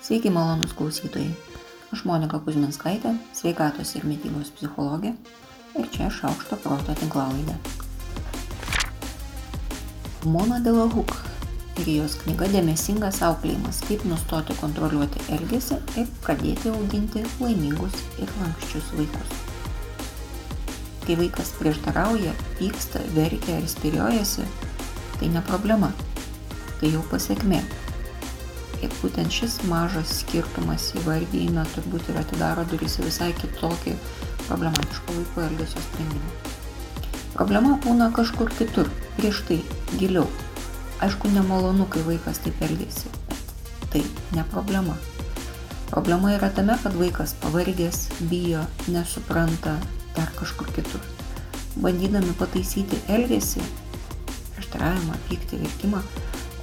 Sveiki malonus klausytojai. Aš Monika Kuzminskaitė, sveikatos ir mytybos psichologė ir čia šaukšto proto tinklalaidė. Mona Delahuk ir jos knyga Dėmesingas auklėjimas - kaip nustoti kontroliuoti elgesį ir pradėti auginti laimingus ir lankščius vaikus. Kai vaikas prieštarauja, pyksta, verkia ir spiriojasi, tai ne problema, tai jau pasiekmė ir būtent šis mažas skirtumas įvardyjime turbūt ir atidaro duris į visai kitokį problematiško vaiko elgesio sprendimą. Problema būna kažkur kitur, prieš tai, giliau. Aišku, nemalonu, kai vaikas taip elgesi, bet tai ne problema. Problema yra tame, kad vaikas pavargęs, bijo, nesupranta dar kažkur kitur. Bandydami pataisyti elgesį, prieštaravimą, pyktį, verkimą,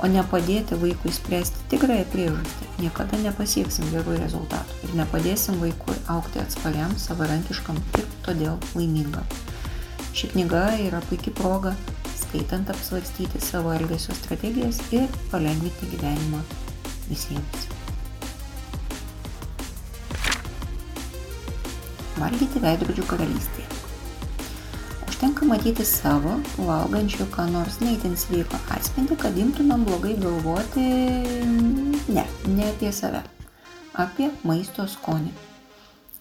o ne padėti vaikui spręsti tikrąją priežastį, niekada nepasieksim gerų rezultatų ir nepadėsim vaikui aukti atspariam, savarankiškam ir todėl laimingam. Ši knyga yra puikia proga, skaitant apsvarstyti savo elgesio strategijas ir palengvinti gyvenimą visiems. Valgyti veidrodžių karalystėje. Užtenka matyti savo, valgančių, ką nors neįtin sveiko atspindį, kad imtumėm blogai galvoti, ne, ne apie save, apie maisto skonį.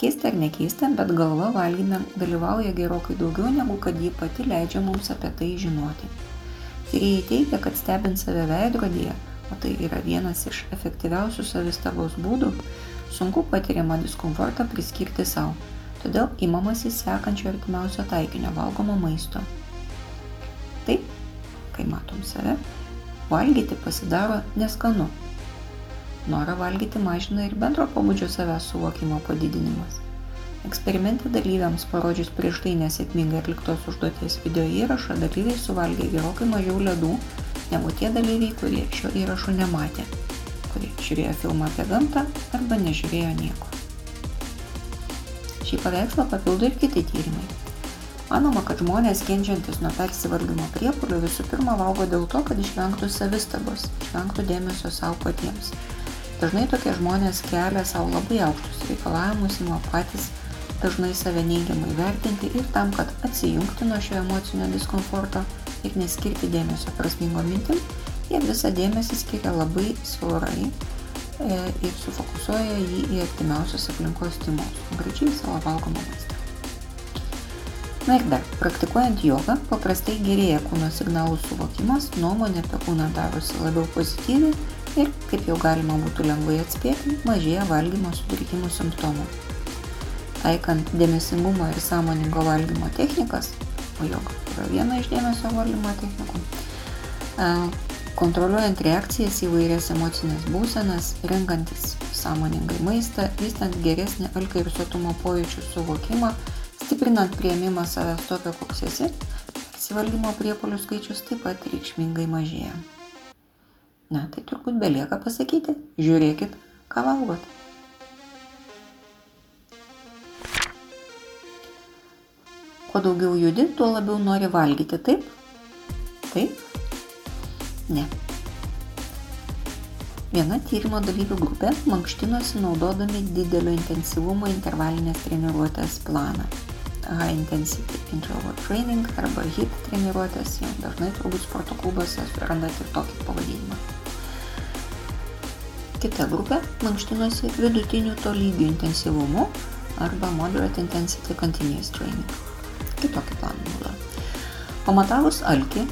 Keista ar nekeista, bet galva valgime dalyvauja gerokai daugiau, negu kad ji pati leidžia mums apie tai žinoti. Tyrėjai teigia, kad stebint save veidrodyje, o tai yra vienas iš efektyviausių savistabos būdų, sunku patiriamą diskomfortą priskirti savo todėl imamasi sekančio artimiausio taikinio valgomo maisto. Taip, kai matom save, valgyti pasidaro neskanu. Norą valgyti mažina ir bendro pabudžio savęs suvokimo padidinimas. Eksperimente dalyviams parodžius prieš tai nesėkmingai atliktos užduoties video įrašą, dalyviai suvalgė gerokai mažiau ledų negu tie dalyviai, kurie šio įrašo nematė, kurie žiūrėjo filmą apie gamtą arba nežiūrėjo nieko. Šį paveikslą papildo ir kiti tyrimai. Manoma, kad žmonės kenčiantis nuo persivalgymo priepolių visų pirma valgo dėl to, kad išvengtų savistabos, išvengtų dėmesio savo patiems. Dažnai tokie žmonės kelia savo labai aukštus reikalavimus, ima patys dažnai save neigiamai vertinti ir tam, kad atsijungti nuo šio emocinio diskomforto ir neskirti dėmesio prasmingom mintim, jie visą dėmesį skiria labai siaurai E, ir sufokusuoja jį į artimiausius aplinkos stimulus, konkrečiai savo valgomą maistą. Na ir dar, praktikuojant jogą, paprastai gerėja kūno signalų suvokimas, nuomonė apie kūną darosi labiau pozityvi ir, kaip jau galima būtų lengvai atspėti, mažėja valgymo sutrikimų simptomų. Taikant dėmesingumo ir sąmoningo valgymo technikas, o joga yra viena iš dėmesio valdymo technikų, e, kontroliuojant reakcijas į vairias emocinės būsenas, renkantis sąmoningai maistą, vystant geresnį alkio ir sotumo pojūčių suvokimą, stiprinant prieimimą savęs tokio, koks esi, įsivaldymo priepolių skaičius taip pat reikšmingai mažėja. Na, tai turbūt belieka pasakyti, žiūrėkit, ką valgot. Kuo daugiau judi, tuo labiau nori valgyti, taip? Taip? Ne. Viena tyrimo dalyvių grupė mankštinosi naudodami didelio intensyvumo intervalinės treniruotės planą. High Intensity Interval Training arba HIT treniruotės, jau dažnai turbūt sporto klubuose randat ir tokį pavadinimą. Kita grupė mankštinosi vidutiniu tolygiu intensyvumu arba Moderate Intensity Continuous Training. Kitokį planą naudoja. Pamatavus alkį,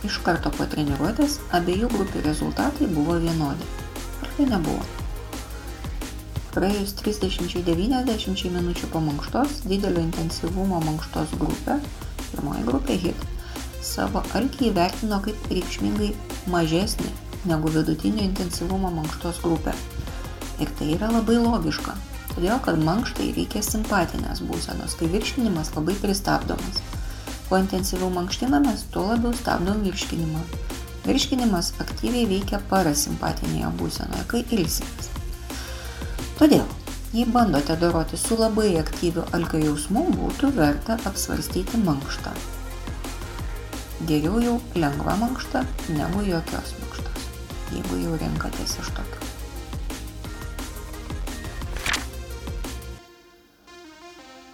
Iš karto po treniruotės abiejų grupių rezultatai buvo vienodi. Ar tai nebuvo? Praėjus 30-90 minučių po mankštos, didelio intensyvumo mankštos grupė, pirmoji grupė HIT, savo alkį įvertino kaip reikšmingai mažesnį negu vidutinio intensyvumo mankštos grupė. Ir tai yra labai logiška, todėl kad mankštai reikia simpatinės būsenos, kai virškinimas labai pristabdomas. Kuo intensyviau mankštinamės, tuo labiau stabdom virškinimą. Virškinimas aktyviai veikia parasimpatinėje būsenoje, kai ilsimės. Todėl, jei bandote doroti su labai aktyviu alkio jausmu, būtų verta apsvarstyti mankštą. Geriau jau lengva mankšta negu jokios mankštos, jeigu jau renkatės iš tokio.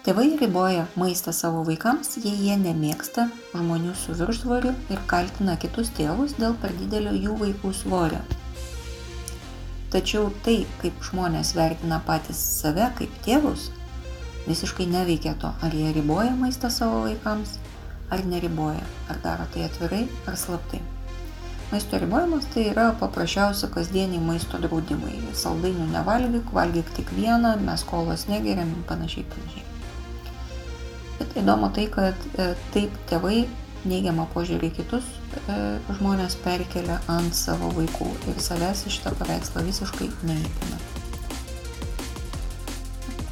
Tėvai riboja maistą savo vaikams, jei jie nemėgsta žmonių su viršsvoriu ir kaltina kitus tėvus dėl per didelio jų vaikų svorio. Tačiau tai, kaip žmonės vertina patys save kaip tėvus, visiškai neveikia to, ar jie riboja maistą savo vaikams, ar neriboja, ar daro tai atvirai ar slaptai. Maisto ribojimas tai yra paprasčiausia kasdieniai maisto draudimai. Saldainių nevalgyk, valgyk tik vieną, mes kolos negeriam ir panašiai panašiai. Bet įdomu tai, kad e, taip tėvai neigiamą požiūrį kitus e, žmonės perkelia ant savo vaikų ir savęs iš tą paveikslą visiškai neįpina.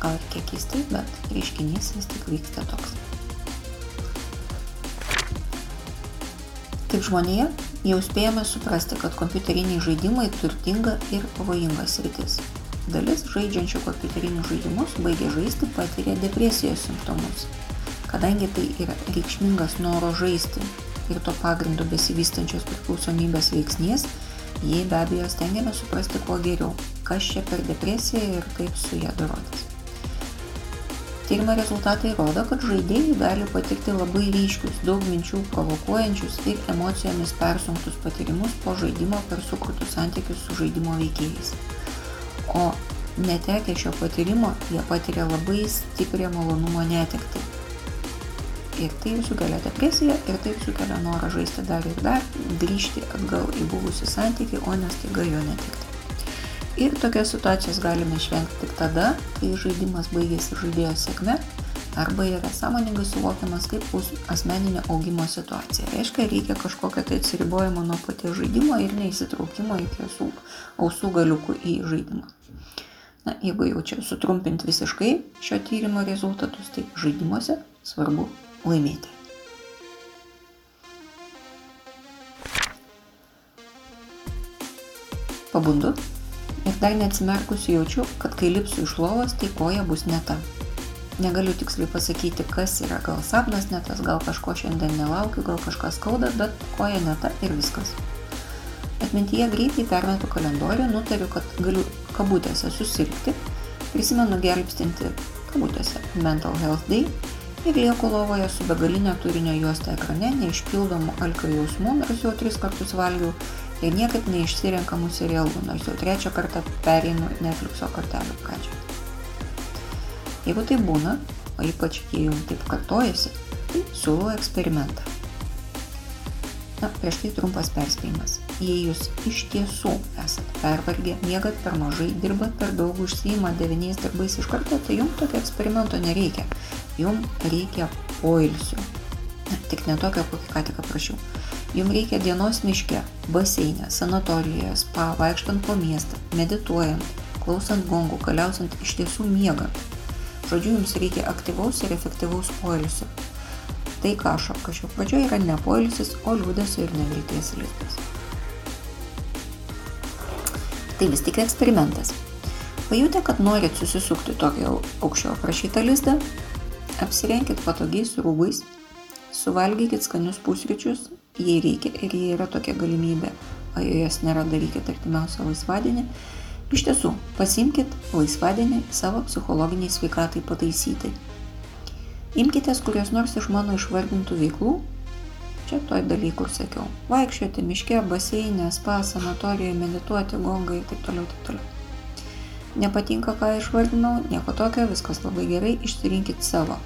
Gal ir kiek keistai, bet reiškinys vis tik vyksta toks. Kaip žmonėje, jau spėjome suprasti, kad kompiuteriniai žaidimai turtinga ir pavojinga sritis. Dalis žaidžiančių kompiuterinius žaidimus baigia žaisti patiria depresijos simptomus Kadangi tai yra reikšmingas noro žaisti ir to pagrindu besivystančios priklausomybės veiksnys, jie be abejo stengiamės suprasti kuo geriau, kas čia per depresiją ir kaip su ją dorotis. Tyrimo rezultatai rodo, kad žaidėjai gali patirti labai ryškius, daug minčių provokuojančius ir emocijomis persunktus patyrimus po žaidimo per sukurtus santykius su žaidimo veikėjais. O netekę šio patyrimo, jie patiria labai stiprią malonumo netekti Ir tai sukelia depresiją ir taip sukelia norą žaisti dar ir dar, grįžti atgal į buvusių santykių, o ne staiga jo netikti. Ir tokias situacijas galime išvengti tik tada, kai žaidimas baigėsi žaidėjo sėkme arba yra sąmoningai suvokiamas kaip asmeninio augimo situacija. Reiškia, reikia kažkokio tai atsiribojimo nuo paties žaidimo ir neįsitraukimo iki ausų, ausų galiukų į žaidimą. Na, jeigu jau čia sutrumpinti visiškai šio tyrimo rezultatus, tai žaidimuose svarbu laimėti. Pabundu ir dar neatsimerkusi jaučiu, kad kai lipsiu iš lovos, tai koja bus ne ta. Negaliu tiksliai pasakyti, kas yra, gal sapnas ne tas, gal kažko šiandien nelaukiu, gal kažkas skauda, bet koja ne ta ir viskas. Atmintyje greitai permetu kalendorių, nutariu, kad galiu kabutėse susirgti, prisimenu gelbstinti kabutėse Mental Health Day ir lieku lovoje su begalinė turinio juosta ekrane, neišpildomų alkio jausmų, nors jau tris kartus valgiau, ir niekaip neišsirenkamų serialų, nors jau trečią kartą pereinu Netflixo kortelių pradžią. Jeigu tai būna, o ypač jei jums taip kartojasi, tai siūlau eksperimentą. Na, prieš tai trumpas perspėjimas. Jei jūs iš tiesų esate pervargę, miegat per mažai, dirbat per daug, užsijima devyniais darbais iš karto, tai jums tokio eksperimento nereikia jum reikia poilsio. Tik ne tokio, kokį ką tik aprašiau. Jums reikia dienos miške, baseinė, sanatorijoje, spa, vaikštant po miestą, medituojant, klausant gongų, galiausiant iš tiesų miegant. Žodžiu, jums reikia aktyvaus ir efektyvaus poilsio. Tai, ką aš apkašiau pradžioje, yra ne poilsis, o liūdėsio ir nevilties lizdas. Tai vis tik eksperimentas. Pajutę, kad norit susisukti tokį aukščio aprašytą lizdą, Apsirenkit patogiais rūbais, suvalgykit skanius pusryčius, jei reikia ir jei yra tokia galimybė, o jei jos nėra, darykit artimiausią laisvadienį. Iš tiesų, pasimkit laisvadienį savo psichologiniai sveikatai pataisyti. Imkitės kurios nors iš mano išvardintų veiklų, čia toj daly, kur sakiau. Vaikščioti miške, baseinė, spa, sanatorijoje, medituoti, gongai ir taip toliau, taip toliau. Nepatinka, ką išvardinau, nieko tokio, viskas labai gerai, išsirinkit savo.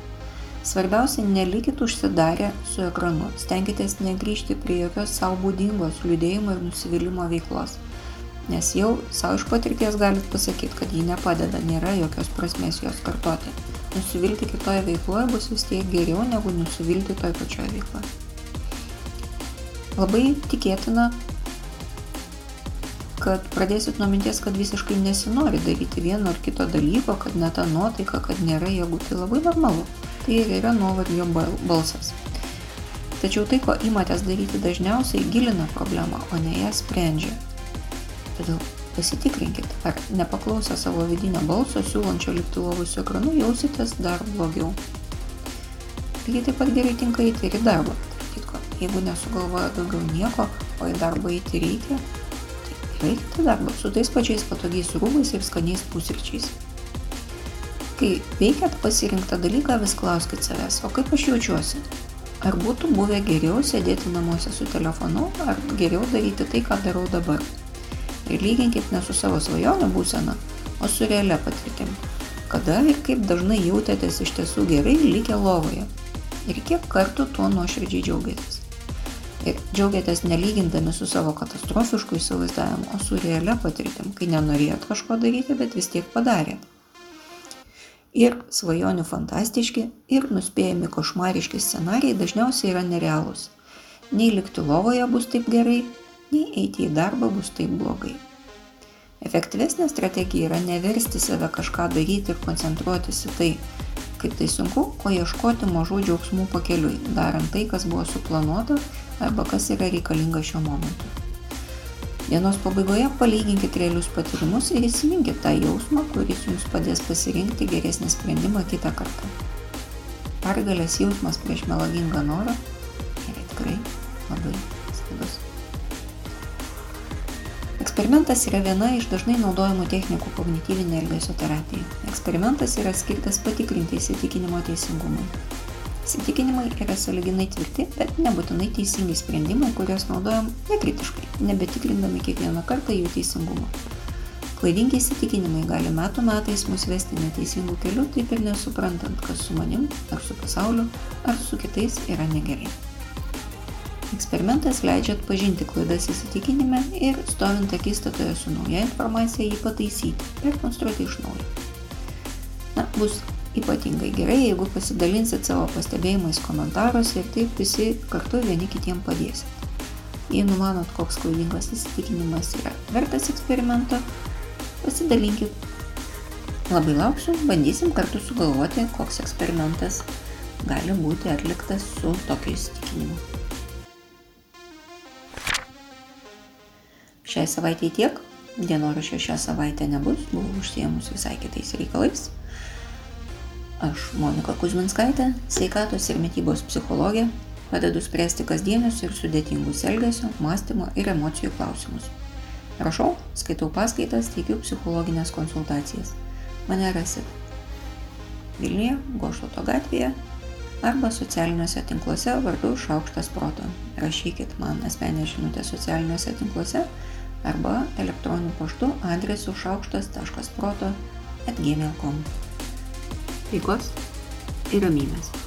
Svarbiausia, nelikit užsidarę su ekranu, stenkitės negryžti prie jokios savo būdingos liūdėjimo ir nusivylimmo veiklos. Nes jau savo iš patirties galit pasakyti, kad ji nepadeda, nėra jokios prasmės jos kartoti. Nusivilti kitoje veikloje bus vis tiek geriau negu nusivilti toje pačioje veikloje. Labai tikėtina, kad pradėsit nuo minties, kad visiškai nesinori daryti vieno ar kito dalyko, kad ne ta nuotaika, kad nėra jėgų, tai labai normalu. Tai ir yra nuovargio balsas. Tačiau tai, ko imatės daryti dažniausiai, gilina problemą, o ne ją sprendžia. Todėl pasitikrinkit, ar nepaklausę savo vidinio balso, siūlančio likti lovus ekranu, jausitės dar blogiau. Lygiai taip pat gerai tinka eiti ir į darbą. Jeigu nesugalvoja daugiau nieko, o į darbą eiti reikia, Eikite darbą su tais pačiais patogiais rūbais ir skaniais pusryčiais. Kai veikiat pasirinktą dalyką, vis klauskite savęs, o kaip aš jaučiuosi? Ar būtų buvę geriau sėdėti namuose su telefonu, ar geriau daryti tai, ką darau dabar? Ir lyginkit ne su savo svajonių būsena, o su realia patirtim. Kada ir kaip dažnai jautėtės iš tiesų gerai likę lovoje. Ir kiek kartų tuo nuoširdžiai džiaugiatės. Ir džiaugiatės nelygindami su savo katastrofišku įsivaizdavimu, o su realia patirtim, kai nenorėjot kažko daryti, bet vis tiek padarėt. Ir svajonių fantastiški ir nuspėjami košmariški scenarijai dažniausiai yra nerealūs. Nei likti lovoje bus taip gerai, nei eiti į darbą bus taip blogai. Efektyvesnė strategija yra neversti save kažką daryti ir koncentruotis į tai, kaip tai sunku, o ieškoti mažų džiaugsmų pakeliui, darant tai, kas buvo suplanuota arba kas yra reikalinga šiuo momentu. Dienos pabaigoje palyginkit realius patyrimus ir įsiminkit tą jausmą, kuris jums padės pasirinkti geresnį sprendimą kitą kartą. Pergalės jausmas prieš melagingą norą yra tikrai labai slidus. Eksperimentas yra viena iš dažnai naudojamų technikų kognityvinė elgesio terapija. Eksperimentas yra skirtas patikrinti įsitikinimo teisingumui. Įsitikinimai yra saliginai tvirti, bet nebūtinai teisingi sprendimai, kuriuos naudojam nekritiškai, nebetikrindami kiekvieną kartą jų teisingumą. Klaidingi įsitikinimai gali metų metais mus vesti neteisingų kelių, taip ir nesuprantant, kas su manim, ar su pasauliu, ar su kitais yra negerai. Eksperimentas leidžia atpažinti klaidas įsitikinime ir stovint akistatoje su nauja informacija jį pataisyti, perkonstruoti iš naujo. Na, bus ypatingai gerai, jeigu pasidalinsit savo pastebėjimais komentaruose ir taip visi kartu vieni kitiem padėsit. Jei numanot, koks klaidingas įsitikinimas yra vertas eksperimento, pasidalinkit. Labai lauksiu, bandysim kartu sugalvoti, koks eksperimentas gali būti atliktas su tokiu įsitikinimu. Šiai savaitėjai tiek, dienoraščio šią savaitę nebus, buvau užsiemus visai kitais reikalais. Aš, Monika Kuzminskaitė, sveikatos ir mytybos psichologė, padedu spręsti kasdienius ir sudėtingus elgesio, mąstymo ir emocijų klausimus. Rašau, skaitau paskaitas, teikiu psichologinės konsultacijas. Mane rasit Vilniuje, Gošloto gatvėje arba socialiniuose tinkluose vardu Šaukštas Proto. Rašykit man asmenę žinutę socialiniuose tinkluose arba elektroniniu paštu adresu šaukštas.proto atgmail.com. chicos, eramidas.